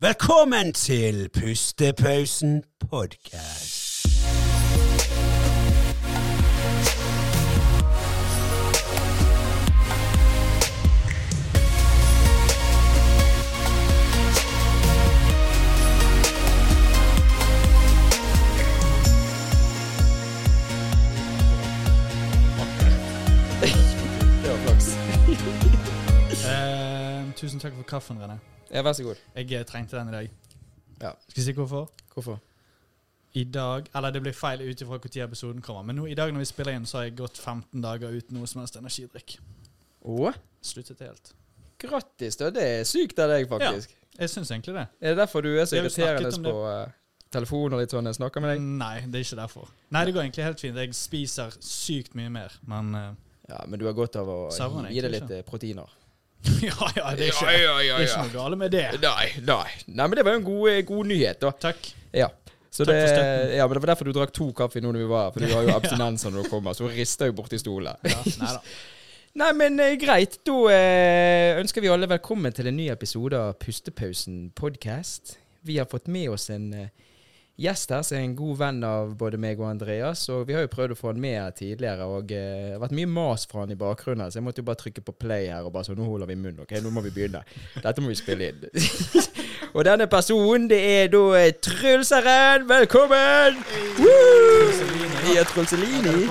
Velkommen til Pustepausen podkast. Det var flaks. Eh, tusen takk for kaffen, René. Ja, vær så god. Jeg eh, trengte den i dag. Ja. Skal vi si hvorfor? Hvorfor? I dag Eller det blir feil ut ifra når episoden kommer, men nå, i dag når vi spiller inn, så har jeg gått 15 dager uten noe som helst energidrikk. Åh? Sluttet helt. grattis, da. Det er sykt av deg, faktisk. Ja, Jeg syns egentlig det. Er det derfor du er så irriterende på uh, telefon og litt sånn? Snakker med deg. Nei, det er ikke derfor. Nei, det går egentlig helt fint. Jeg spiser sykt mye mer, men uh, Ja, men du har godt av å gi deg litt ikke. proteiner. Ja, ja, det er ikke, ja, det er ikke noe galt med det. Nei, nei. Nei, men det var jo en god, eh, god nyhet, da. Takk. Ja. Så Takk det, for støtten. ja, men det var derfor du drakk to kaffe nå når vi var her. For du har jo abstinenser når du kommer, så rister jo borti stolen. Ja, nei da. Nei, men eh, greit. Da eh, ønsker vi alle velkommen til en ny episode av Pustepausen podcast. Vi har fått med oss en eh, gjest her som er en god venn av både meg og Andreas. Og vi har jo prøvd å få han med her tidligere, og eh, det har vært mye mas fra han i bakgrunnen. Så jeg måtte jo bare trykke på play her og bare sånn Nå holder vi munn, OK? Nå må vi begynne. Dette må vi spille inn. og denne personen, det er da eh, Trulseren. Velkommen! Hey, Ja, Trulselini.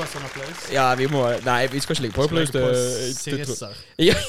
Ja, vi må Nei, vi skal ikke ligge på applaus til til Sirisser. Ja.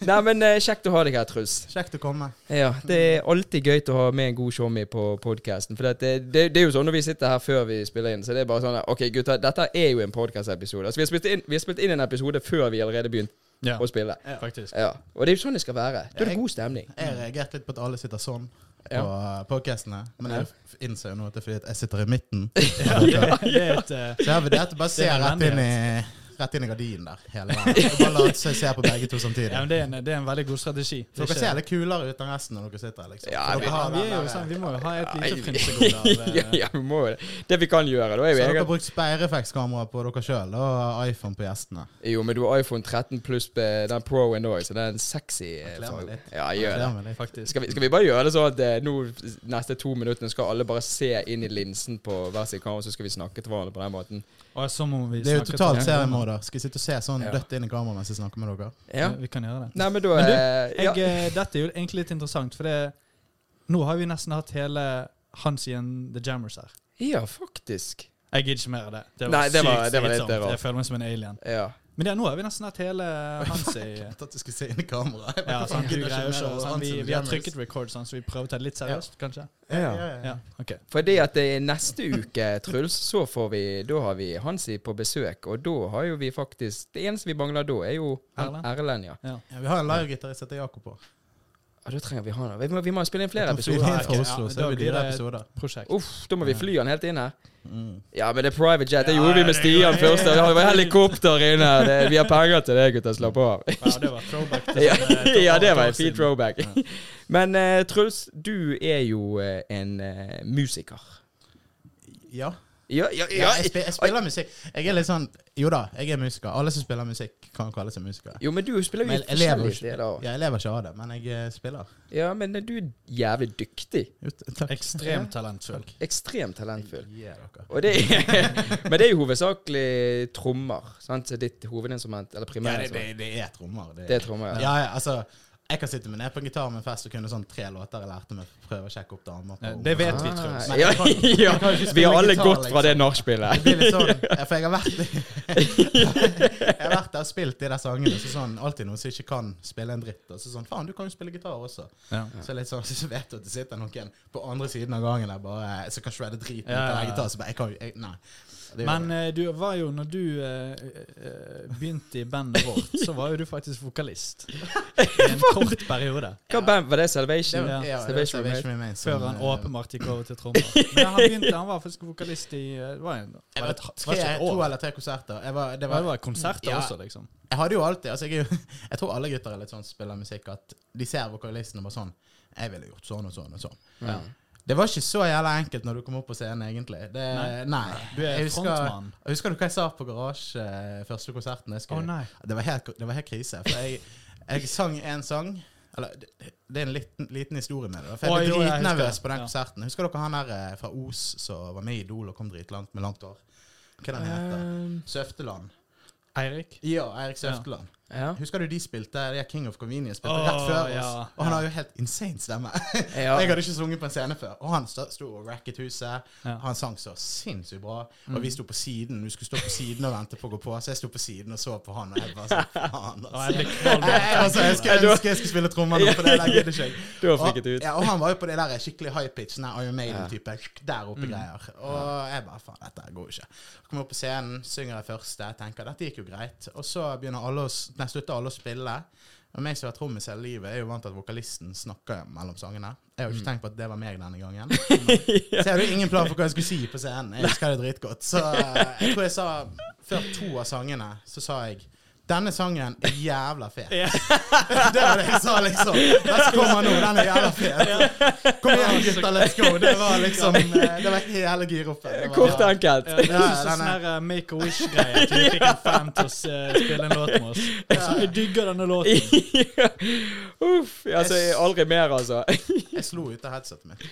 Nei, men eh, kjekt å ha deg her, Truls. Kjekt å komme. Ja, Det er alltid gøy å ha med en god showmy på podkasten. For det, det, det er jo sånn når vi sitter her før vi spiller inn, så det er bare sånn OK, gutter, dette er jo en podkastepisode. Altså, vi, har spilt inn- vi har spilt inn en episode før vi allerede begynte Ja, å spille. Ja. faktisk. Ja, Og det er jo sånn det skal være. Da er det god stemning. Jeg reagerte litt på at alle sitter sånn på Ja. podkastene, podcastene. Men jeg innser jo nå at det er fordi at jeg sitter i midten. Ja, det er et eh, Så jeg har vurdert å bare se rett inn i Rett inn i gardinen der hele veien. Og Bare late seg se på begge to samtidig. Ja, men det er, en, det er en veldig god strategi. Det er dere ikke- ser litt kulere ut enn resten når dere sitter her. liksom. Ja, vi- dere har vi, er jo sånn, vi må jo ha et lite frynsegodt av ja, eh, ja, vi må jo det. Det vi kan gjøre, da er Så jo dere har brukt speilreflekskamera på dere sjøl og iPhone på gjestene. Jo, men du har iPhone 13 pluss eh, den Pro-en òg, så det er en sexy eh. Ja, gjør det. Skal vi, skal vi bare gjøre det sånn at eh, nå neste to minuttene skal alle bare se inn i linsen på hver sin kamera, så skal vi snakke til hverandre på den måten? Det er jo totalt seriemål seriemorder. Skal jeg sitte og se sånn Ja. dødt inn i kameraet mens jeg snakker med dere? Ja. Vi kan gjøre det. Nei, men da Men du, eh, ja. Jeg, eh, dette er jo egentlig litt interessant, for det, nå har vi nesten hatt hele Hansi and The Jammers her. ja, faktisk. Jeg gidder ikke mer av det. Det var Nei, det var- sykt det var litt. Jeg føler meg som en alien. Ja. Men det, nå har vi nesten hatt hele Hansi Jeg at du skulle se inn i kameraet. Ja, sånn, du greier ikke, sånn, vi, vi har trykket record, sånn, så vi prøver å ta det litt seriøst, kanskje? Ja, Ja. ja, ja. Ja, okay. Fordi at det er neste uke, Truls, så får vi Da har vi Hansi på besøk, og da har jo vi faktisk Det eneste vi mangler da, er jo Erlend. Erlend, ja. Ja. Ja, vi har en livegitarist som heter Jakob på. Ja. Da trenger vi han. Vi må, vi må spille inn flere episoder. inn fra ja, Oslo, så det blir episoder. Prosjekt. Uff, da må vi fly han helt inn her. Mm. Ja, men det er private jet. Det gjorde vi med Stian først. Det var helikopter inne. Det, vi har penger til det, gutter. Slapp av. Ja, det var throwback. Ja, ja, det var en fin throwback. Men eh, Truls, du er jo eh, en eh, musiker. Ja. Ja, ja, ja jeg, spiller, jeg spiller musikk. Jeg er litt sånn Jo da, jeg er musiker. Alle som spiller musikk, kan kalle seg musikere. Jo, men du spiller jo Men jeg lever ikke. Ja, jeg lever ikke av det, men jeg eh, spiller. Ja, men du er jævlig dyktig. Ekstremt talentfull. Ekstremt talentfull. Yeah. Og det er, men det er jo hovedsakelig trommer. Sant? Ditt hovedinstrument, eller Ja, det, det, det er trommer. Det, Det er trommer, ja. ja, ja, altså jeg kan sitte med ned på en gitar med en fest og kunne sånn tre låter jeg lærte meg. Prøve å sjekke opp damer på det vet vi, Truls. Ja, ja. Vi har alle gitar, gått fra det liksom. nachspielet. Sånn For jeg har vært Jeg har vært der og spilt de der sangene. Så sånn, alltid noen som ikke kan spille en dritt. Og så sånn Faen, du kan jo spille gitar også. Ja. Så litt sånn, så vet du at det sitter noen på andre siden av gangen der bare som kan shredde driten ut av gitar. Så bare, jeg kan jo Nei. Det Men eh, du var jo, når du eh, eh, begynte i bandet vårt, så var jo du faktisk vokalist. I en kort periode. Hva band var det? Salvation? Ja. ja, det var Salvation Remains. Remains. Før som, han eh, åpenbart gikk over til trommer. Men han begynte, han var faktisk vokalist i eh, Det var, en, Jeg var var det, et- tre, var det ikke et to år? eller tre konserter. Jeg var, det Det var, var konserter Ja. også, liksom. Jeg hadde jo alltid altså jeg, er jo, jeg tror alle gutter er litt sånn spiller musikk, at de ser vokalisten og bare sånn Jeg ville gjort sånn og sånn og sånn. Ja. Det var ikke så jævla enkelt når du kom opp på scenen, egentlig. Det, Nei. nei. Du er Jeg husker- frontmann. Husker du hva jeg sa på garasje eh, første konserten? Jeg Å oh, nei. det, var helt, det var helt krise. For jeg, jeg sang én sang, Eller, det, er en liten, liten historie med det. For jeg ble jo, dritnervøs på den Ja. konserten. Husker dere han der eh, fra Os som var med i Idol og kom dritlangt med langt hår? Hva han heter Um, Søfteland. Eirik? Ja, Eirik Søfteland. ja. Husker du de spilte de King of Convenience spilte oh, rett før oss? ja, og han ja. har jo helt insane stemme. ja. Jeg hadde ikke sunget på en scene før. Og han sto og racket huset. Ja. Han sang så sinnssykt bra. Mm. Og vi sto på siden. Vi skulle stå på siden og vente på å gå på. Så jeg sto på siden og så på han, og jeg bare sånn Faen, altså. jeg skulle ønske jeg skulle spille trommer nå, for det der gidder ikke jeg. Du Og, ja, og han var jo på det der skikkelig high pitch, den Iron Maiden-type. Der Mm. oppe greier. Og jeg bare faen, dette går jo ikke. Kommer opp på scenen, synger jeg første, tenker dette gikk jo greit. Og så begynner alle å, nei, slutter alle å spille. Og meg som har vært trommis hele livet, er jo vant til at vokalisten snakker mellom sangene. Jeg har jo ikke tenkt på at det var meg denne gangen. Så jeg hadde jo ingen plan for hva jeg skulle si på scenen. Jeg husker det dritgodt. Så eh, jeg tror jeg sa før to av sangene, så sa jeg denne sangen er jævla fet. Yeah. Det var det jeg sa, liksom. Let's komme nå, den er jævla fet. Kom igjen, gutter, let's go. Det var liksom eh, Det var hele giroppen. Det var- Kort og enkelt. Ja, det er sånn er- her uh, Make-A-Wish-greie. At vi fikk en fan til å s- spille en låt med oss. Så vi digger denne låten. Uff. Altså, jeg- aldri mer, altså. Jeg slo ut av headsetet mitt.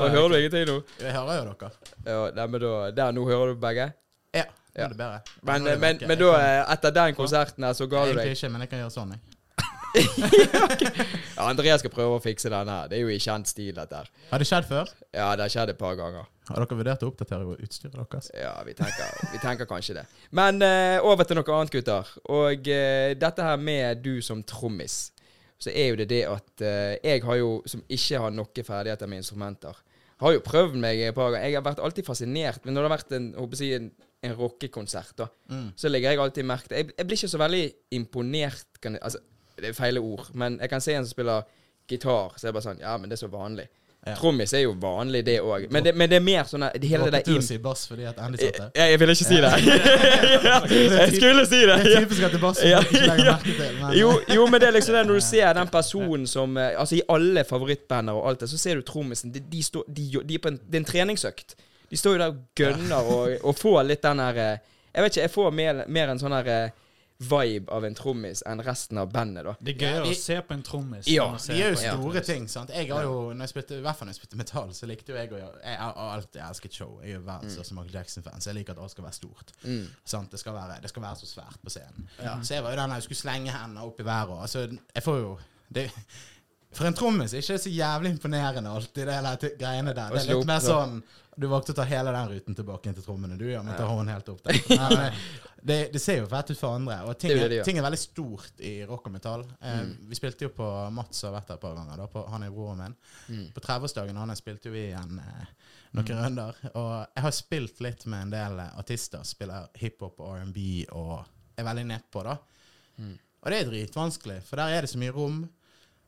Og hører du ingenting nå? Jeg hører jo dere. Ja, nei, men da, der nå hører du begge? Ja. Ja. det bedre. Men, er det men, men da, eh, etter den konserten her, så ga du Egentlig ikke, men jeg kan gjøre sånn, jeg. Ja, Andreas skal prøve å fikse den her. Det er jo i kjent stil, dette her. Har det skjedd før? Ja, det har skjedd et par ganger. Har dere vurdert å oppdatere utstyret deres? Ja, vi tenker, vi tenker kanskje det. Men uh, over til noe annet, gutter. Og uh, dette her med du som trommis. Så er jo det det at uh, jeg har jo, som ikke har noen ferdigheter med instrumenter, har jo prøvd meg et par ganger. Jeg har vært alltid fascinert. Men når det har vært en, håper jeg, en, en rockekonsert, da, Mm. så legger jeg alltid merke til jeg, jeg blir ikke så veldig imponert kan altså, Det er feile ord, men jeg kan se en som spiller gitar, så er det bare sånn Ja, men det er så vanlig. Ja. Trommis er jo vanlig, det òg. Men, men det er mer sånn at det hele det der si bass fordi at Andy satt der? jeg, jeg ville ikke si det. ja, jeg skulle si det. Det er typisk at det er bass Ja, ja. Jo, jo, men det er liksom det når du ser den personen som eh, Altså I alle favorittbander og alt det, så ser du trommisen. De, de, de, de er på en, det er en treningsøkt. De står jo der og gønner og, og får litt den der eh, Jeg vet ikke, jeg får mer, mer en sånn der eh, vibe av en trommis enn resten av bandet, da. Det er gøyere Ja, å se på en trommis. Ja, gjør De er jo store ting. sant? Jeg har jo, når jeg spilte, I hvert fall når jeg spilte metall, så likte jo jeg å gjøre Jeg har alltid elsket show. Jeg er verdens største Michael Jackson-fan, så jeg liker at alt skal være stort. Mm. Sant? Det, skal være, det skal være så svært på scenen. Ja. Så jeg var jo den jeg skulle slenge hendene opp i været. og, Altså, jeg får jo det, For en trommis ikke så jævlig imponerende alltid, det der greiene der. Det er litt mer sånn Du valgte å ta hele den ruten tilbake inn til trommene, du, ja, men ta hånden helt opp der. Men, eh, det, det ser jo fett ut for andre, og ting, er ting er veldig stort i rock og metall. Eh, Mm. Vi spilte jo på Mats har vært der et par ganger, da, på, han er broren min. Mm. På 30-årsdagen hans spilte jo vi igjen eh, noen runder. Og jeg har spilt litt med en del eh, artister, spiller hiphop og R&B og er veldig nedpå, da. Mm. Og det er dritvanskelig, for der er det så mye rom.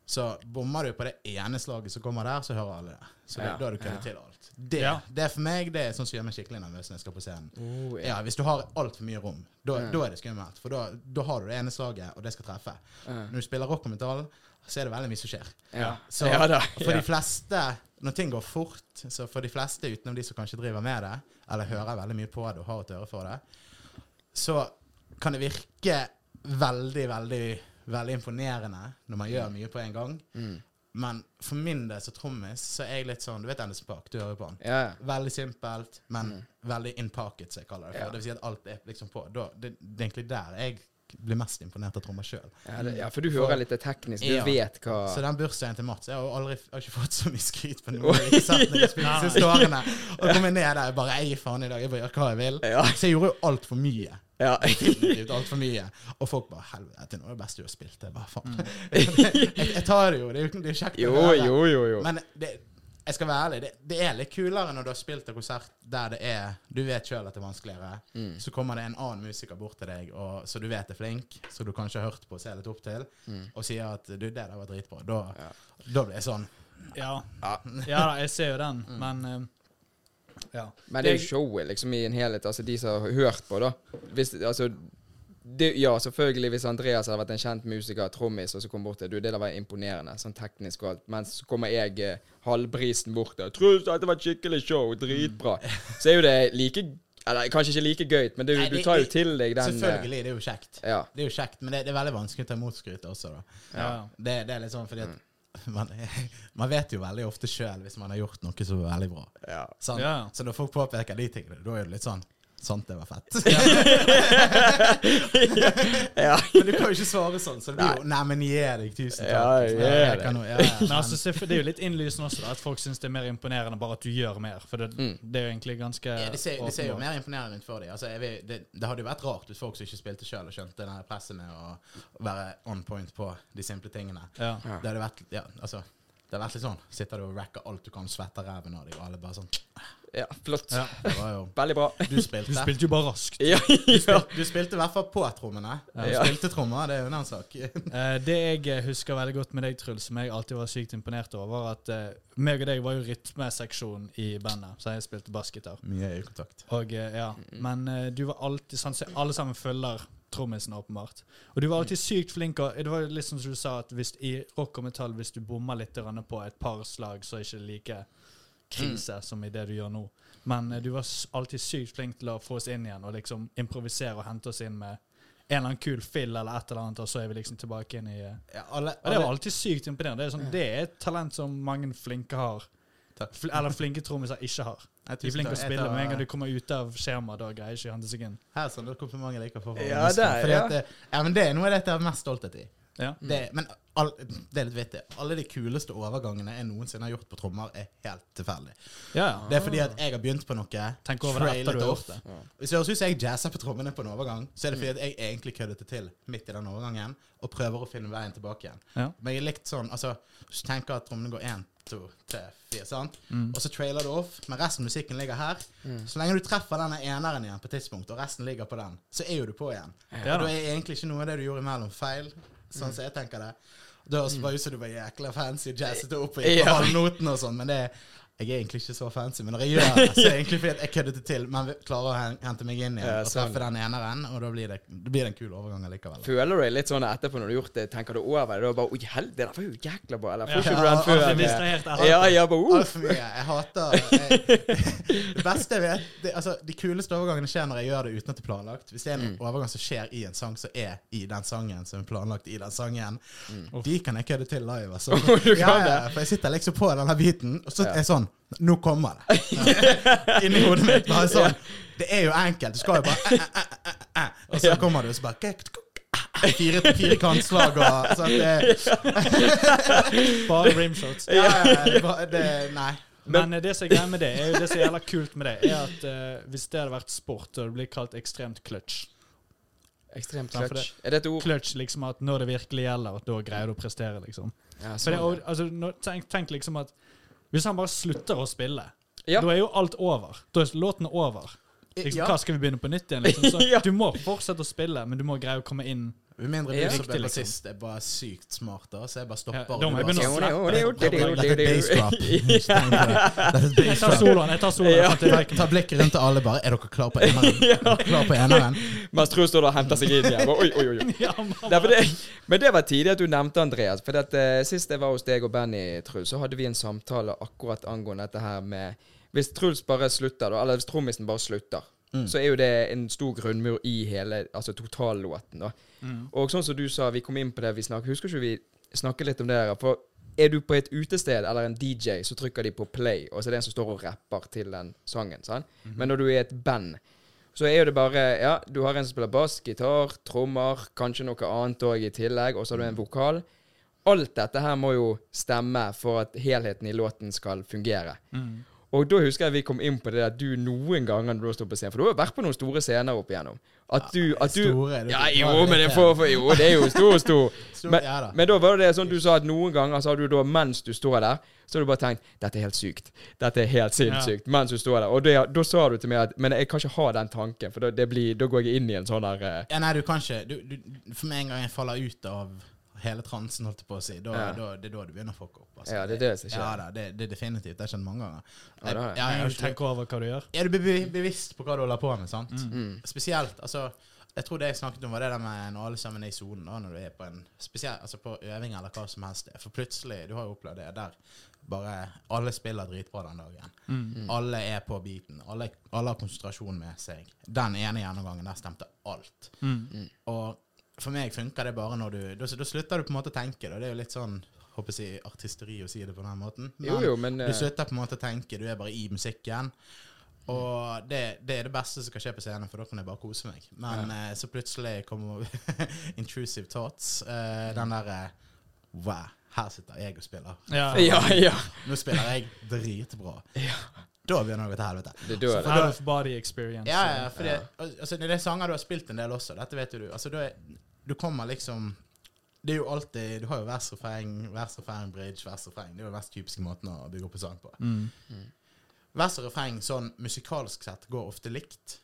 Så bommer du på det ene slaget som kommer der, så hører alle det. Så det, Ja, da har du køddet ja. til alt. Det, Ja. det for meg det er sånn som gjør meg skikkelig nervøs når jeg skal på scenen. Oh, Ja, Hvis du har altfor mye rom, da, da er det skummelt. For da, da har du det ene slaget, og det skal treffe. Når du spiller rock og metall, så er det veldig mye som skjer. Ja. Så for de fleste, når ting går fort, så for de fleste utenom de som kanskje driver med det, eller hører veldig mye på det og har et øre for det, så kan det virke veldig, veldig, veldig imponerende når man gjør mye på en gang. Mm. Men for min del som trommis, så er jeg litt sånn Du vet Anders Park, du hører på han. Ja. Veldig simpelt, men veldig in pocket, som jeg kaller det. For. Ja. Det vil si at alt er liksom på. Da, det, det er egentlig der jeg blir mest imponert av trommer sjøl. Ja, ja, for du hører litt det tekniske. Du vet hva Så den bursdagen til Mats Jeg har aldri jeg har ikke fått så mye skryt på noe jeg ikke sett når jeg spilte de siste årene. Og kom ned der og bare Jeg gir faen i dag. Jeg bare gjør hva jeg vil. Så jeg gjorde jo altfor mye. Ja. Definitivt altfor mye. Og folk bare Helvete, nå er det best du har spilt. Jeg bare faen. jeg, jeg tar det jo. Det er jo det er kjekt Mm. Jo, å jo, jo. jo. Men det, jeg skal være ærlig, det, det er litt kulere når du har spilt en konsert der det er Du vet sjøl at det er vanskeligere. Mm. Så kommer det en annen musiker bort til deg og, så du vet er flink, så du kanskje har hørt på og ser litt opp til, Mm. og sier at du, det der var dritbra. Da, Ja. da blir jeg sånn. Ja. Ja. ja da, jeg ser jo den, men eh, ja. Men det er jo showet liksom i en helhet. Altså de som har hørt på, da. Hvis, altså, det, ja, selvfølgelig hvis Andreas hadde vært en kjent musiker, trommis, og så kom bort til du, det der var imponerende, sånn teknisk og alt. Men så kommer jeg eh, halvbrisen bort der. 'Truls, dette var et skikkelig show. Dritbra.' Så er jo det like Eller kanskje ikke like gøy, men du, Nei, du tar jo til deg den eh, Selvfølgelig, det er jo kjekt. Ja. Det er jo kjekt, men det, det er veldig vanskelig å ta imot skrytet også, da. Ja. Det, det er litt sånn fordi Mm. Man, man vet jo veldig ofte sjøl hvis man har gjort noe så veldig bra. ja. Sånn, Ja. Så når folk påpeker de tingene, da er det litt sånn Sant, det var fett. ja. men du kan jo ikke svare sånn, så det blir jo Nei, men gi deg, tusen takk. Ja, jeg kan ja, ja, Men altså, det er jo litt innlysende også, at folk syns det er mer imponerende bare at du gjør mer. For det, Mm. det er jo egentlig ganske Ja, det, ser, det ser jo mer imponerende ut for dem. Altså, vil, det, det hadde jo vært rart hvis folk som ikke spilte sjøl, skjønte det presset med å være on point på de simple tingene. Ja. Det hadde vært ja, altså, det har vært litt sånn Sitter du og racker alt du kan, svetter ræven av deg, og alle bare sånn ja, flott. Ja. Det var jo Veldig bra. Du spilte. Du spilte jo bare raskt. Ja, ja. Du spilte i hvert fall på trommene. Du Ja. spilte trommer, det er jo en annen sak. Eh, det jeg eh, husker veldig godt med deg, Truls, som jeg alltid var sykt imponert over, var at eh, meg og deg var jo rytmeseksjon i bandet, så jeg spilte bassgitar. Mye øyekontakt. Og ja, Men eh, du var alltid sånn så Alle sammen følger trommisen, åpenbart. Og du var alltid sykt flink. Og det var litt som du sa, at hvis, i rock og metall, hvis du bommer litt på et par slag, så er det ikke like krise som i det du gjør nå. Men eh, du var alltid sykt flink til å få oss inn igjen og liksom improvisere og hente oss inn med en eller annen kul fill eller et eller annet, og så er vi liksom tilbake inn i eh, Ja, alle, og det var alltid sykt imponerende. Det er, sånn, det er et talent som mange flinke har. Fl eller flinke trommiser ikke har. De er flinke flinke å spille, men en gang du kommer ut av skjema, da greier ikke han seg inn. Her er sånne komplimenter jeg liker for fra Ja, det, der, ja. at det- ja, men det er noe av dette jeg er mest stolthet i. Ja. Det, men all, det er litt vittig. Alle de kuleste overgangene jeg noensinne har gjort på trommer, er helt tilfeldig. Ja, ja. Det er fordi at jeg har begynt på noe. Tenk over det etter du har gjort det. Hvis det høres ut som jeg jazzer på trommene på en overgang, så er det fordi at jeg egentlig køddet det til midt i den overgangen, og prøver å finne veien tilbake igjen. Ja. Men jeg er likt sånn, altså, hvis du tenker at trommene går én, to, tre, fire, sant? Mm. Og så trailer du off, men resten av musikken ligger her. Så lenge du treffer denne eneren igjen på tidspunkt, og resten ligger på den, så er jo du på igjen. Ja og da er egentlig ikke noe av det du gjorde imellom feil, sånn som jeg tenker det. Det høres bare ut som du var jækla fancy jazzete jazzet det opp på Ja. halvnoten og sånn, men det jeg er egentlig ikke så fancy, men når jeg gjør det, så er det egentlig fordi jeg køddet det til, men klarer å hente meg inn igjen Ja, og treffe den eneren, og da blir det, det blir en kul overgang likevel. Føler du deg litt sånn etterpå når du har gjort det? Tenker du over det? Da bare Oi, helvete, det var jo jækla bra. Eller får ikke Ja, du den før? Ja, ja, bare uh. Altfor mye. Jeg hater jeg, Det beste jeg vet det, altså, De kuleste overgangene skjer når jeg gjør det uten at det er planlagt. Hvis det er en Mm. overgang som skjer i en sang som er i den sangen, som er planlagt i den sangen, Mm. de kan jeg kødde til live. Altså. Du kan ja, ja, det? for jeg sitter liksom på denne biten, og så Ja. er jeg sånn Nå kommer det. Inni hodet mitt. Bare sånn. Det er jo enkelt. Du skal jo bare eh, eh, eh, eh, eh, Og så kommer du, og så bare Fire eh, Fire, kantslag og sånn. Det, Bare rimshots. ja, ja, det, det, nei. Men Men, det som er greia med det, er jo det som er jævla kult med det, er at uh, hvis det hadde vært sport, så hadde det blitt kalt ekstremt clutch. Ekstremt Ja, for. Er det et ord? Clutch liksom at når det virkelig gjelder, at da greier du å prestere, liksom. Ja, sånn. det, sånn, og, altså, når, tenk, tenk liksom at hvis han bare slutter å spille, Ja. da er jo alt over. Da er låten over. Liksom, Ja. Hva skal vi begynne på nytt igjen? Liksom? Så. Du må fortsette å spille, men du må greie å komme inn. Med mindre du som er bassist er bare sykt smart, da, så jeg bare stopper. Ja, da må jeg tar soloen. jeg tar soloen. Ta blikket rundt til alle bare Er dere klar på eneren? Er Klar på eneren? Mens Truls står der og henter seg inn igjen. Oi, oi, oi. Men det var tidlig at du nevnte Andreas. For at, eh, Sist jeg var hos deg og Benny, Truls, så hadde vi en samtale akkurat angående dette her med Hvis Truls bare slutter, eller hvis trommisen bare slutter, Mm. så er jo det en stor grunnmur i hele altså totallåten. Mm. Og sånn som du sa, vi kom inn på det vi snakket Husker ikke vi snakket litt om det her? For er du på et utested eller en DJ, så trykker de på play, og så er det en som står og rapper til den sangen. sant? Men når du er et band, så er jo det bare Ja, du har en som spiller bass, gitar, trommer, kanskje noe annet òg i tillegg, og så har du en vokal. Alt dette her må jo stemme for at helheten i låten skal fungere. Mm. Og da husker jeg vi kom inn på det at du noen ganger når du stått på scenen For du har jo vært på noen store scener opp igjennom. At du, at du Store, det- Ja, jo, men det for, for, Jo, det er jo stor stor. Men, ja da. men da var det sånn du sa at noen ganger så har du da, mens du står der, så har du bare tenkt Dette er helt sykt. Dette er helt sinnssykt. Mens du står der. Og det, da sa du til meg at Men jeg kan ikke ha den tanken, for da, det blir, da går jeg inn i en sånn der uh, Ja, nei, du kan ikke du, du, For med en gang jeg faller ut av hele transen, holdt jeg på å si, da, Ja. da, det er da du begynner å fucke opp. altså. Ja, det er det som skjer. Ja da, det, det er definitivt. Det har skjedd mange ganger. Ja, det har jeg. jeg, du tenker over hva du gjør. er du be be bevisst på hva du holder på med, sant? mm. Spesielt, altså jeg tror det jeg snakket om, var det der med når alle sammen er i sonen, da, når du er på en spesiell, altså på øving eller hva som helst. For plutselig, du har jo opplevd det, der bare alle spiller dritbra den dagen. Mm. Alle er på beaten. Alle, alle har konsentrasjon med seg. Den ene gjennomgangen der stemte alt. Mm. Og for meg funker det bare når du Da, da slutter du på en måte å tenke. Da. Det er jo litt sånn håper jeg, artisteri å si det på den måten. Men Jo, jo, men du eh, slutter på en måte å tenke. Du er bare i musikken. Og det, det er det beste som kan skje på scenen, for da kan jeg bare kose meg. Men ja. så plutselig kommer intrusive thoughts. Eh, den derre Wow, her sitter jeg og spiller. Ja. Ja, ja. Nå spiller jeg dritbra. Da begynner det å gå til helvete. Det dør. det. out of body experience. Ja, ja, for det, altså, det er sanger du har spilt en del også. Dette vet jo du. Altså, du, er, du kommer liksom Det er jo alltid Du har jo vers, refreng, vers, refreng, bridge, vers, refreng. Det er jo den mest typiske måten å bygge opp en sang på. Mm. Vers og refreng sånn musikalsk sett går ofte likt.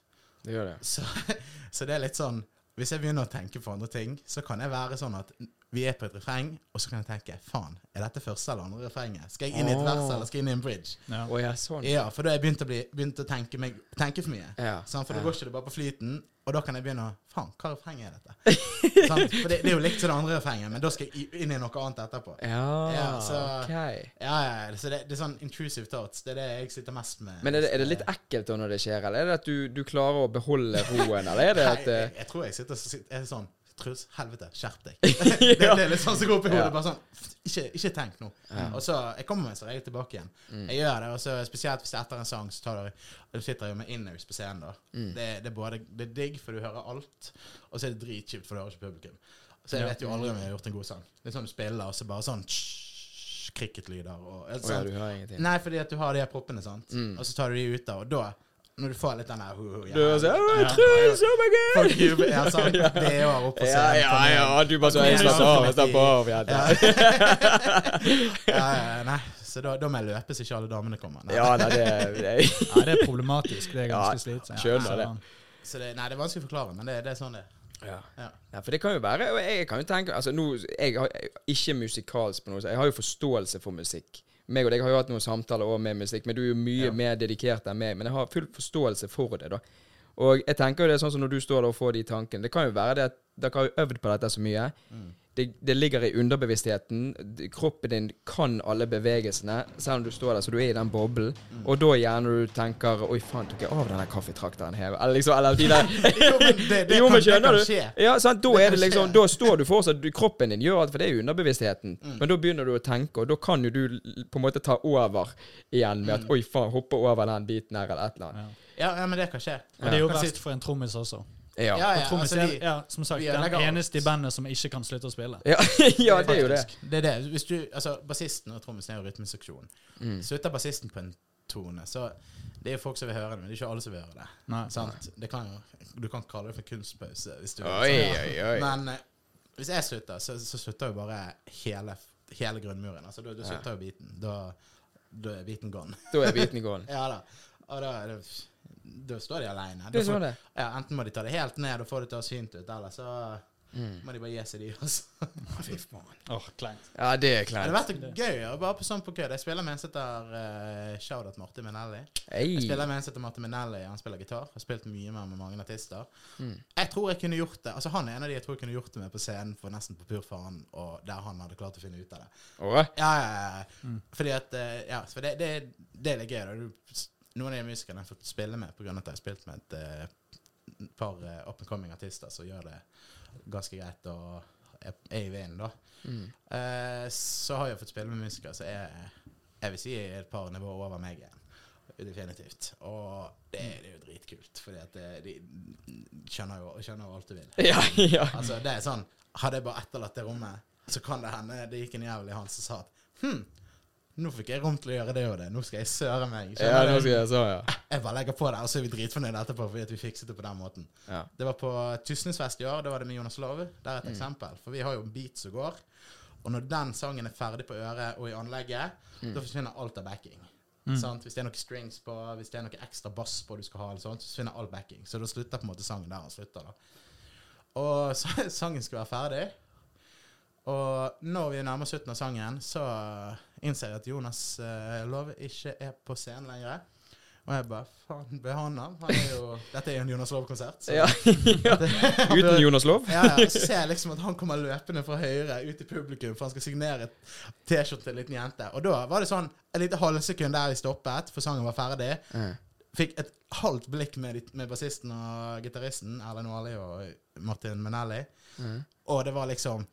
Det gjør det. Så, så det er litt sånn Hvis jeg begynner å tenke på andre ting, så kan jeg være sånn at vi er på et refreng, og så kan jeg tenke faen, er dette første eller andre refrenget? Skal jeg inn i et vers, eller skal jeg inn i en bridge? Ja. oh, ja, sånn. Ja, for da har jeg begynt å, bli, begynt å tenke, meg, tenke for mye. Ja. Sånn, For da Ja. går ikke det bare på flyten, og da kan jeg begynne å Faen, hva refreng er dette? sånn, For det, det er jo likt som det andre refrenget, men da skal jeg inn i noe annet etterpå. Ja, Ja, så- ok. Ja, så det, det er sånn intrusive thoughts. Det er det jeg sitter mest med. Men er det, er det litt ekkelt da når det skjer, eller er det at du, du klarer å beholde roen, eller er det at Nei, jeg, jeg tror jeg sitter og sitter- er sånn Truls, helvete, skjerp deg. det, det er litt sånn som går opp i hodet. Ja. Bare sånn Ikke, ikke tenk nå. Og så Jeg kommer meg som regel tilbake igjen. Mm. Jeg gjør det, og så spesielt hvis det er etter en sang, så tar du Du sitter jo med in-ears på scenen, da. Mm. Det, det er både Det er digg, for du hører alt, og så er det dritkjipt, for du hører ikke publikum. Så jeg Ja. vet jo aldri om jeg har gjort en god sang. Det er sånn du spiller, og så bare sånn cricketlyder. og altså, ja, sånn. du hører ingenting. Nei, fordi at du har de proppene, sant. Mm. Og så tar du de ut da. og da når du får litt den der hu, hu, Du bare sånn Ja. «Å, Truls, oh my god! Folk jubler, ja, sant. Det er opp på Ja, scenen. ja, på ja, du bare sånn Ja, Slapp av, ja. slapp av. Ja, Ja. ja, ja, nei, så da, da må jeg løpe så ikke alle damene kommer. Nei. ja nei, det, det Ja, det er problematisk. Det er ganske Ja, slitsomt. skjønner det. Så det, nei, det er vanskelig å forklare, men det, det er sånn det er. ja. Ja. Ja, for det kan jo være og Jeg kan jo tenke Altså, nå jeg er ikke musikalsk på noe så Jeg har jo forståelse for musikk. Meg og deg har jo hatt noen samtaler også med musikk, men du er jo mye Ja. mer dedikert enn meg. Men jeg har full forståelse for det, da. Og jeg tenker jo det er sånn som når du står der og får de tankene Det kan jo være det at dere har øvd på dette så mye. Det, det ligger i underbevisstheten. Kroppen din kan alle bevegelsene, selv om du står der så du er i den boblen. Og da gjerne du tenker Oi, faen, tok jeg av denne kaffetrakteren her? Eller liksom Eller de der Jo, men det, det, jo, kan, det skje. Ja, sant? Da Det er det liksom. Da står du fortsatt du- Kroppen din gjør alt, for det er underbevisstheten. Mm. Men da begynner du å tenke, og da kan jo du på en måte ta over igjen med at Mm. Oi, faen, hoppe over den biten her, eller et eller annet. Ja, ja, men det kan skje. Og det er jo verst for en trommis også. Ja. Ja, ja, altså, vi, ja, som sagt, den eneste i bandet som ikke kan slutte å spille. Ja, ja, det er jo det. Det er det. Hvis du, altså, Bassisten og trommisen er jo rytmeseksjon. Mm. Slutter bassisten på en tone, så det er jo folk som vil høre det, men det er ikke alle som vil høre det. Nei. Sant? Det kan jo, du kan kalle det for kunstpause. Hvis du vil. Oi, Så- oi, oi. Men eh, hvis jeg slutter, så, så slutter jo bare hele, hele grunnmuren. Altså, da, da slutter jo biten. Da, da er biten gone. Da er biten gone. ja da. Og da, er det, da står de aleine. Ja, enten må de ta det helt ned og få det til å synt ut, eller så Mm. må de bare gi seg, de også. Fy faen. Åh, kleint. Ja, det er kleint Det hadde vært gøy å bare på sånn på kødd. Jeg spiller med en som heter uh, Shoutout Martin Minelli. Jeg spiller med en som heter Martin Minelli, han spiller gitar. Har spilt mye mer med mange artister. Mm. Jeg tror jeg kunne gjort det Altså Han er en av de jeg tror jeg kunne gjort det med på scenen for nesten på purfaren, og der han hadde klart å finne ut av det. Å? Ja, ja, ja. Mm. Fordi at eh, Ja, for det, det, det er litt gøy. da du, Noen av de musikerne jeg har fått spille med pga. at jeg har spilt med et eh, par uh, up and coming artister som gjør det ganske greit og er, er i vinden, da. Mm. Eh, så har jeg fått spille med musikere som er jeg vil si er et par nivåer over meg igjen. Definitivt. Og det, det er jo dritkult, fordi det, de skjønner jo, skjønner jo alt du vil. Ja, ja. Altså, det er sånn Hadde jeg bare etterlatt det rommet, så kan det hende det gikk en jævel i han som sa at Hm, nå fikk jeg rom til å gjøre det og det. Nå skal jeg søre meg. Ja, nå skal jeg så, ja. Jeg bare legger på det, og så er vi dritfornøyde etterpå fordi at vi fikset det på den måten. ja. Det var på Tysnesfest i år. Da var det med Jonas Love. Det er et eksempel. For vi har jo en beat som går. Og når den sangen er ferdig på øret og i anlegget, da forsvinner alt av backing. Sant? Hvis det er noe strings på, hvis det er noe ekstra bass på du skal ha, eller sånt, så forsvinner all backing. Så da slutter på en måte sangen der han slutter. da. Og så, sangen skulle være ferdig. Og når vi nærmer slutten av sangen, så innser jeg at Jonas uh, Love ikke er på scenen lenger. Og jeg bare Faen, ble han jo, dette er jo en Jonas Love-konsert. Ja, ja. Uten Jonas Love? Ja, ja, så ser jeg liksom at han kommer løpende fra høyre ut i publikum for han skal signere T-skjorte til en liten jente. Og da var det sånn et lite halvsekund der vi stoppet, for sangen var ferdig. Fikk et halvt blikk med, med bassisten og gitaristen, Erlend Årli og Martin Menelli. Mm. Og det var liksom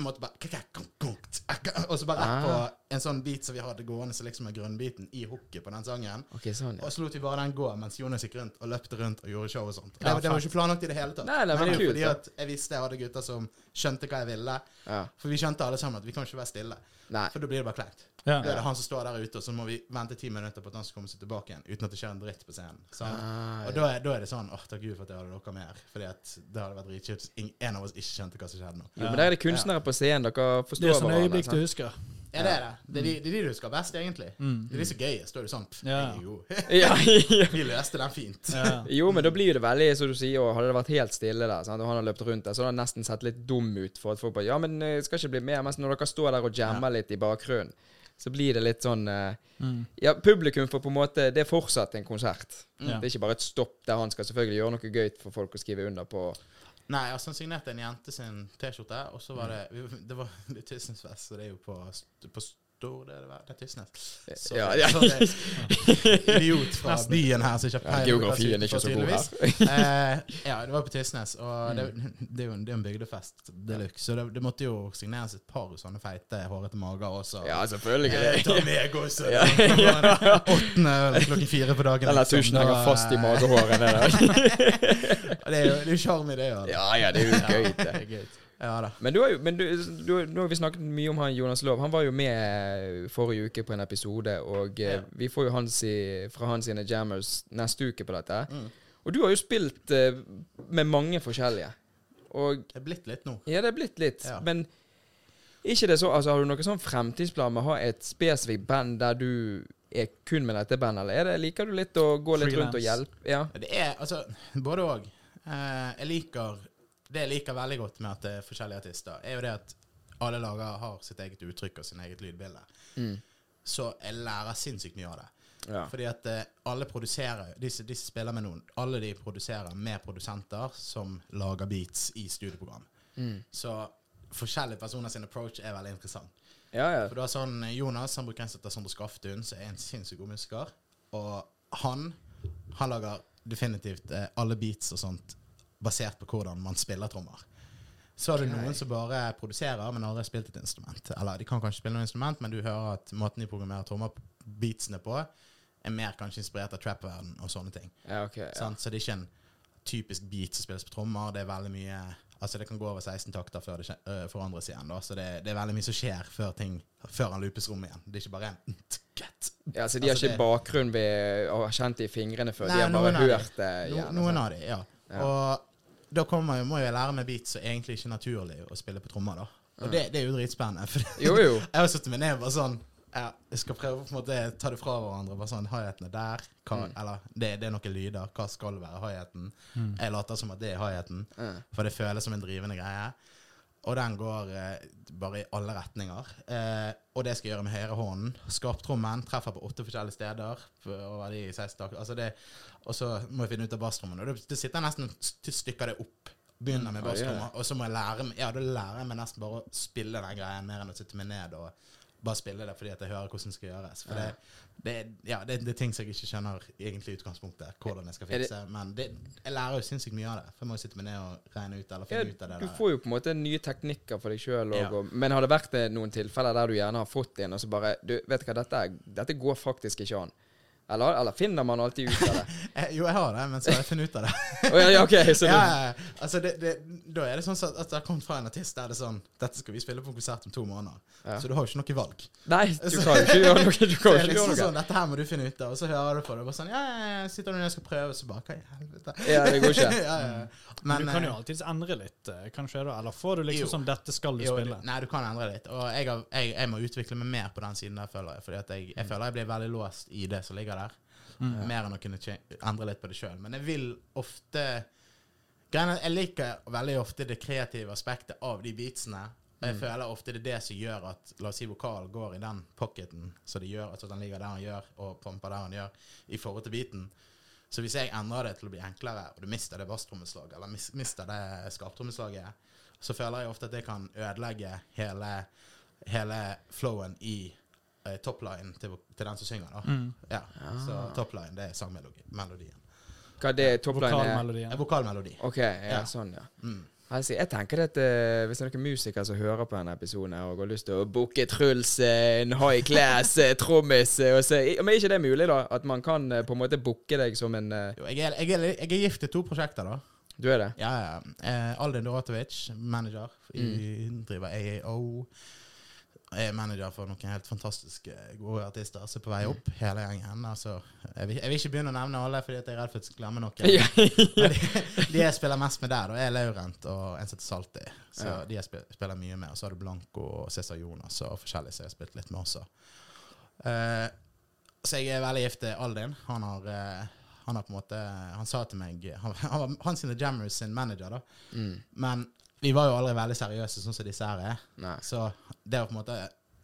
Jeg måtte bare Og så bare rett på Ah. en sånn beat som vi hadde gående, som liksom er grunnbiten i hooket på den sangen. Okay, sånn, ja. Og så lot vi bare den gå mens Jonas gikk rundt og løpte rundt og gjorde show og sånt. Og det, det var ikke planlagt i det hele tatt. Nei, det var kult, fordi at jeg visste jeg hadde gutter som skjønte hva jeg ville. ja. For vi skjønte alle sammen at vi kan ikke være stille. Nei. For da blir det bare kleint. Ja. Da er det han som står der ute, og så må vi vente ti minutter på at han skal komme seg tilbake igjen. Uten at det skjer en dritt på scenen. Sånn. Ah, Og da er, da er det sånn åh, takk Gud for at jeg hadde dere med her. Fordi at det hadde vært dritkjipt hvis en av oss ikke skjønte hva som skjedde nå. Jo, men der er det kunstnere på scenen. Dere forstår Det er sånne hverandre. øyeblikk du husker. Ja, det er det. Det er de, det er de du husker best, egentlig. Mm. Det er de som er gøyest. Da er du sånn Ja. Ja, ja. Vi løste den fint. Ja. Jo, men da blir det veldig, som du sier, og hadde det vært helt stille der, sant? og han har løpt rundt der, så hadde han nesten sett litt dum ut for at folk bare Ja, men jeg skal ikke bli med. Mens når dere står der og jammer litt i bakgrunnen, så blir det litt sånn eh, Mm. Ja, publikum får på en måte Det er fortsatt en konsert. Ja. Det er ikke bare et stopp der han skal selvfølgelig gjøre noe gøy for folk å skrive under på. Nei, altså han signerte en jente sin T-skjorte, og så var det vi- Det var litt Tysnesfest, så det er jo på, på Stor, det er det? Det er Tysnes. Så, Ja, ja. så det er idiot fra byen her som ikke har peiling geografien er ikke så god her. eh, ja, det var på Tysnes, og det, Mm. det er jo en, det er en bygdefest de luxe, så det, det måtte jo signeres et par sånne feite, hårete mager også. Ja, Eh, selvfølgelig. ta meg også. Ja. Åttende øl klokken fire på dagen. Eller liksom. tusjen henger fast i eh, magehåret. Det er jo det er sjarm i det, ja. Ja, ja, det er jo gøy, det. Ja da. Men, du har jo, men du, du, nå har vi snakket mye om han Jonas Lov. Han var jo med forrige uke på en episode, og eh, Ja. vi får jo hans i, fra hans sine jammers neste uke på dette. Mm. Og du har jo spilt uh, med mange forskjellige. Og Det er blitt litt nå. ja, det er blitt litt. Ja. Men ikke det så, altså, har du noen sånn fremtidsplan med å ha et spesifikt band der du er kun med dette bandet, eller er det, liker du litt å gå litt rundt og hjelpe? Ja. Det er altså både òg. Eh, jeg liker Det jeg liker veldig godt med at det er forskjellige artister, er jo det at alle lager har sitt eget uttrykk og sin eget lydbilde. Mm. Så jeg lærer sinnssykt mye av det. ja. Fordi at eh, alle produserer disse, disse spiller med noen. Alle de produserer med produsenter som lager beats i studioprogram. Mm. Så forskjellige personer sin approach er veldig interessant. ja, ja. For du har sånn Jonas, han bruker en som heter Sondre Skaftun, som er en sinnssykt god musiker. Og han, han lager definitivt eh, alle beats og sånt basert på hvordan man spiller trommer. Så er det noen som bare produserer, men aldri har spilt et instrument. Eller de kan kanskje spille noe instrument, men du hører at måten de programmerer trommer-beatsene på, er mer kanskje inspirert av trap-verden og sånne ting. ja, okay, Ja. Så det er ikke en typisk beat som spilles på trommer. Det er veldig mye Altså det kan gå over 16 takter før det øh, forandres igjen. Da. Så det, det er veldig mye som skjer før ting Før han loopes rom igjen. Det er ikke bare en tkt. Ja, så de har Altså, ikke det- bakgrunn ved å ha kjent det i fingrene før? Nei, de har bare noen hørt det? No, noen av de, ja. Ja. Og da kommer, må jeg lære meg beats som egentlig ikke er naturlig å spille på trommer. da Og det, det er jo dritspennende. For Jo, jo. jeg har sittet meg ned og bare sånn ja, Jeg skal prøve på en måte ta det fra hverandre. Bare sånn, Hi-haten er der. Hva, Mm. Eller det, det er noen lyder. Hva skal være hi-haten? Jeg later som at det er hi-haten. Ja. For det føles som en drivende greie. Og den går eh, bare i alle retninger. Eh, og det skal jeg gjøre med høyrehånden. Skarptrommen treffer på åtte forskjellige steder. over de 16. Altså det, og så må jeg finne ut av basstrommen. Og det, sitter nesten til stykker det opp. Begynner med Mm, basstrommer, og så må jeg lære Ja, da lærer jeg meg nesten bare å spille den greien mer enn å sitte meg ned og bare spille det fordi at jeg hører hvordan det skal gjøres. For det, det, ja, det, det er ting som jeg ikke skjønner egentlig i utgangspunktet, hvordan jeg skal fikse. Men det, jeg lærer jo sinnssykt mye av det. For jeg må jo sitte meg ned og regne ut eller Ja, ut av det du der. får jo på en måte nye teknikker for deg sjøl. Ja. Men har det vært noen tilfeller der du gjerne har fått en, og så bare du, Vet du hva, dette, dette går faktisk ikke an. Eller, eller finner man alltid ut av det? Eh, jo, jeg har det, men så har jeg funnet ut av det. Å, ja, ja, ok, så ja, du, ja, altså det, det, da er det sånn at, at det har kommet fra en artist der det er sånn Dette skal vi spille på en konsert om to måneder. Ja. Så du har jo ikke noe valg. Nei, du kan jo ikke gjøre noe. Du kan ikke liksom noe. sånn. Dette her må du finne ut av. Og så hører du på det. Og bare sånn Ja, ja, sitter du når jeg skal prøve, så bare Hva i helvete? Ja, det går ikke. ja, ja. Men, du kan eh, jo alltids endre litt, eh, kanskje? da Eller får du liksom Jo. sånn 'Dette skal du jo, spille'? Nei, du kan endre litt. Og jeg, har, jeg, jeg må utvikle meg mer på den siden der, føler jeg. Fordi at jeg, jeg føler jeg blir veldig låst i det som ligger der. Mm. Mer enn å kunne endre litt på det sjøl. Men jeg vil ofte Jeg liker veldig ofte det kreative aspektet av de beatsene. Og jeg føler ofte det er det som gjør at la oss si vokalen går i den pocketen så det gjør at den ligger der han gjør, og pumper der han gjør, i forhold til beaten. Så hvis jeg endrer det til å bli enklere, og du mister det basstrommeslaget, eller mis mister det skarptrommeslaget, så føler jeg ofte at det kan ødelegge hele, hele flowen i eh, topline til, til den som synger. da. Mm. Ja, Så topline, det er sangmelodien. Hva det er topline? er? Vokalmelodien. Vokalmelodi. Ok, ja, Ja. sånn, ja. Mm. Altså, jeg tenker at uh, Hvis det er noen musikere som hører på denne episoden og har lyst til å booke Truls eh, en high class eh, trommis eh, Men er ikke det mulig, da? At man kan eh, på en måte booke deg som en eh, Jo, jeg, er, jeg, er, jeg er gift til to prosjekter, da. Du er det? Ja, ja. Eh, Aldin Doratovic, manager i driver AAO. Jeg er manager for noen helt fantastiske gode artister som er på vei opp, hele gjengen. Altså, jeg, vil, jeg vil ikke begynne å nevne alle, fordi jeg er redd for at jeg skal glemme noen. Ja, de, de jeg spiller mest med der, da, er Laurent og en som heter Salti. Så Ja. de jeg spiller, mye med. Og så har du Blanco og Cæsar Jonas og forskjellige som jeg har spilt litt med også. Uh, så jeg er veldig gift til Aldin. Han har, eh, han har på en måte Han sa til meg Han, han var Hans Jammers sin manager, da. Mm. Men vi var jo aldri veldig seriøse, sånn som disse her er. Nei. Så det var på en måte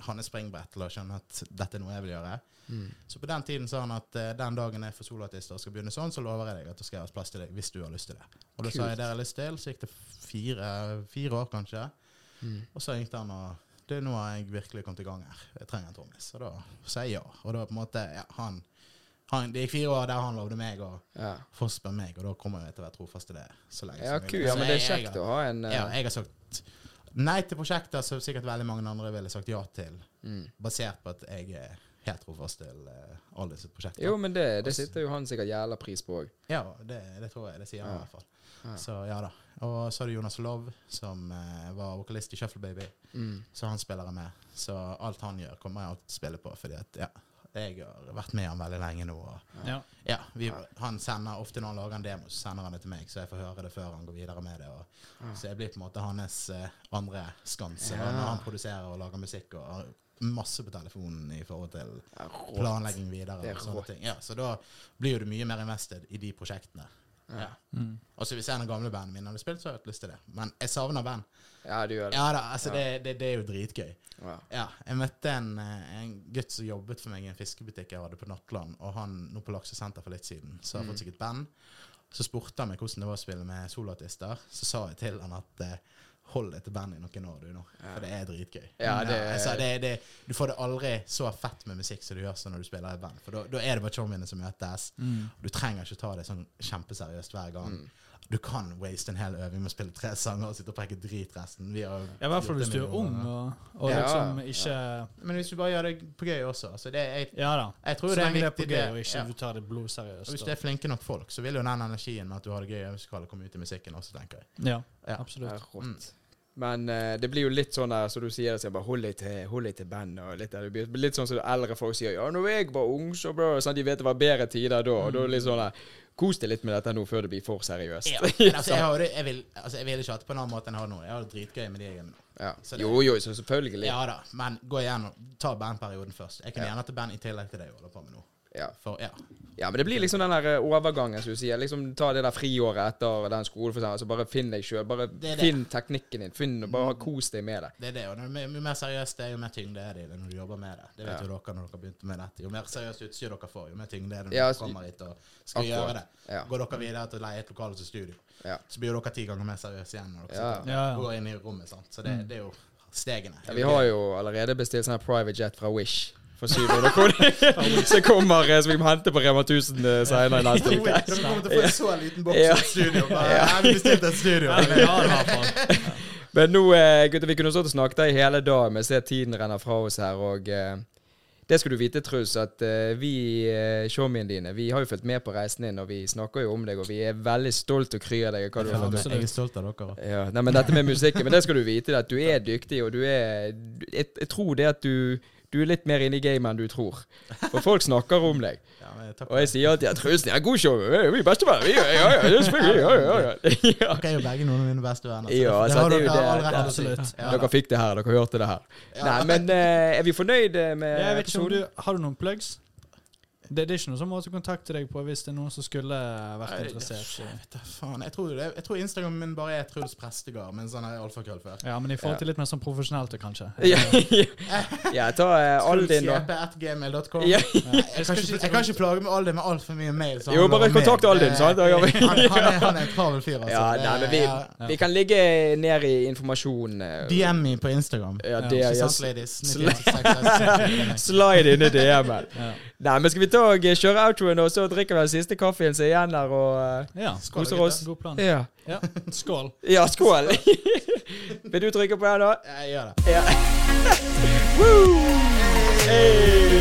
hans springbrett til å skjønne at dette er noe jeg vil gjøre. Mm. Så på den tiden sa han at eh, den dagen jeg for soloartister og skal begynne sånn, så lover jeg deg at det skal gjøres plass til deg hvis du har lyst til det. Og da sa jeg det jeg har lyst til, så gikk det fire, fire år kanskje. Mm. Og så ringte han og det, nå har jeg virkelig kommet i gang her. Jeg trenger en trommis. Og da sa jeg ja. Og da på en måte, ja, han, han Det gikk fire år der han lovde meg å Ja. forspør meg, og da kommer jeg til å være trofast til det så lenge ja, som mulig. Ja, men det er jeg- jeg kjekt å ha en uh... ja, jeg har sagt nei til prosjekter som sikkert veldig mange andre ville sagt ja til, mm. basert på at jeg er helt trofast til uh, alle disse prosjektene. Jo, men det, det sitter jo han sikkert jævla pris på òg. Ja, det, det tror jeg. Det sier han Ja. i hvert fall. Ja. Så ja da. Og så har du Jonas Love, som uh, var vokalist i Shuffle Baby. Mm. Så han spiller jeg med. Så alt han gjør, kommer jeg alltid til å spille på, fordi at ja, jeg har vært med han veldig lenge nå. Og Ja. ja, vi, han sender ofte når han lager en demo, så sender han det til meg, så jeg får høre det før han går videre med det. Og, Ja. Så jeg blir på en måte hans eh, andre skanse Ja. når han produserer og lager musikk. og har masse på telefonen i forhold til planlegging videre. Er og sånne ting. Ja, så da blir du mye mer invested i de prosjektene. Ja. Mm. Og så hvis en av gamle bandene mine hadde spilt, så hadde jeg hatt lyst til det. Men jeg savner band. ja, du gjør det. Ja da, altså Ja. det, det, det er jo dritgøy. Ja. Ja, jeg møtte en, eh, en gutt som jobbet for meg i en fiskebutikk jeg hadde på Nattland, og han nå på Laksesenter for litt siden, så har Mm. fått seg et band. Så spurte han meg hvordan det var å spille med soloartister. Så sa jeg til han at eh, hold deg til bandet i noen år, du nå. For det er dritgøy. Ja, det- altså, det, det, du får det aldri så fett med musikk som du gjør sånn når du spiller i band. For da, er det bare showminnene som møtes. Mm. Du trenger ikke ta det sånn kjempeseriøst hver gang. Mm. Du kan waste en hel øving med å spille tre sanger og sitte og preke drit resten. Ja, I hvert fall hvis du er ung og, og Ja. liksom ikke Men hvis du bare gjør det på gøy også altså det, jeg, Ja da. jeg tror Så det er en det er på gøy, og ikke Ja. du tar det blodseriøst. hvis du det er flinke nok folk, så vil jo den energien med at du har det gøy i øvingslokalet, komme ut i musikken også, tenker jeg. Ja, Ja. absolutt. Ja, rått. Mm. Men uh, det blir jo litt sånn der, så du sier så jeg bare hold deg til, hold deg til band. Og litt, der. det blir litt sånn som eldre folk sier ja, når jeg var ung, så bra. Sånn, de vet det var bedre tider da. Og da er det litt sånn der, kos deg litt med dette nå før det blir for seriøst. Ja, altså, jeg, har jeg, vil, altså, jeg vil ikke ha det på en annen måte enn jeg har nå. Jeg har det dritgøy med de jeg er med nå. Ja. Det- Jo, jo, så selvfølgelig. Ja da, men gå igjennom, ta bandperioden først. Jeg kunne Ja. gjerne hatt band i tillegg til det jeg holder på med nå. Ja. For, ja. Ja, men det blir liksom den der eh, overgangen, som du sier. Liksom Ta det der friåret etter den skolen, for eksempel. Så bare finn deg sjøl. Bare Det det. finn teknikken din. Finn, bare kos deg med det. Det er det, og det jo mer seriøst det er, jo mer tyngde er det i det når du jobber med det. Det vet Ja. jo dere når dere begynte med dette. Jo mer seriøst utstyr dere får, jo mer tyngde er det når Ja, dere kommer hit og skal Akkurat. gjøre det. Ja. Går dere videre til å leie et lokale til studio, Ja. så blir jo dere ti ganger mer seriøse igjen når dere Ja. Ja, ja. går inn i rommet. sant? Så det, det er jo stegene. Ja, vi har jo allerede bestilt sånn private jet fra Wish. For 700 kroner. Så kommer Så som vi må hente på Rema 1000 senere senere neste uke. Kommer til å få en så liten boks i studio. Jeg ja. Vi bestilte et studio. I. Men nå, eh, gutter, vi kunne stått og snakket i hele dag, men ser tiden renner fra oss her. Og eh, det skal du vite, Truls, at eh, vi, eh, showmiene dine, vi har jo fulgt med på reisen din, og vi snakker jo om deg, og vi er veldig stolt og kry av deg. Hva du har fått Jeg er stolt av dere. Ja, nei, men dette med musikken, men det skal du vite, at du er dyktig, og du er Jeg, jeg tror det at du du er litt mer inne i gamet enn du tror. For folk snakker om deg. Ja, men takk. Og jeg sier alltid at Truls er god show. Vi er vi er bestevenn. Vi er- Ja, ja, det. Ja, ja, ja. ja. Dere er jo begge noen av mine beste venner. Ja, det altså, har det er dere det- all rett til å absolutt. Ja, Dere fikk det her. Dere hørte det her. Ja. Nei, men eh, er vi fornøyd eh, med Jeg vet ikke om episoden? du Har du noen plugs? Det, det er ikke noe som måte å kontakte deg på hvis det er noen som skulle vært Nei, interessert. Jeg vet da faen. Jeg tror, jeg, jeg tror Instagram min bare er Truls Prestegard, men sånn er alfakrøll før. Ja, men i forhold til litt mer sånn profesjonelt, kanskje. Ja, ja ta uh, Aldin, da. Trulsjp.gmail.com. Ja. Jeg, kan ikke- jeg kan ikke plage med Aldin med altfor mye mail. så Jo, bare kontakt. Aldin, sant? Da Han, han, er, han er en travel fyr, altså. Ja, nei, men vi, vi kan ligge ned i informasjon. eh, DM me på Instagram. Ja, Ja, det ja, 9866. Slide inn i DM-en. Nei, men skal vi ta og kjøre outroen, og så drikker vi den siste kaffen som er igjen der, og eh, ja. Skål, koser oss? God plan. Ja. Ja. Skål. ja, skål! Vil du trykke på den, da? Jeg gjør det. Ja. Woo! Hey!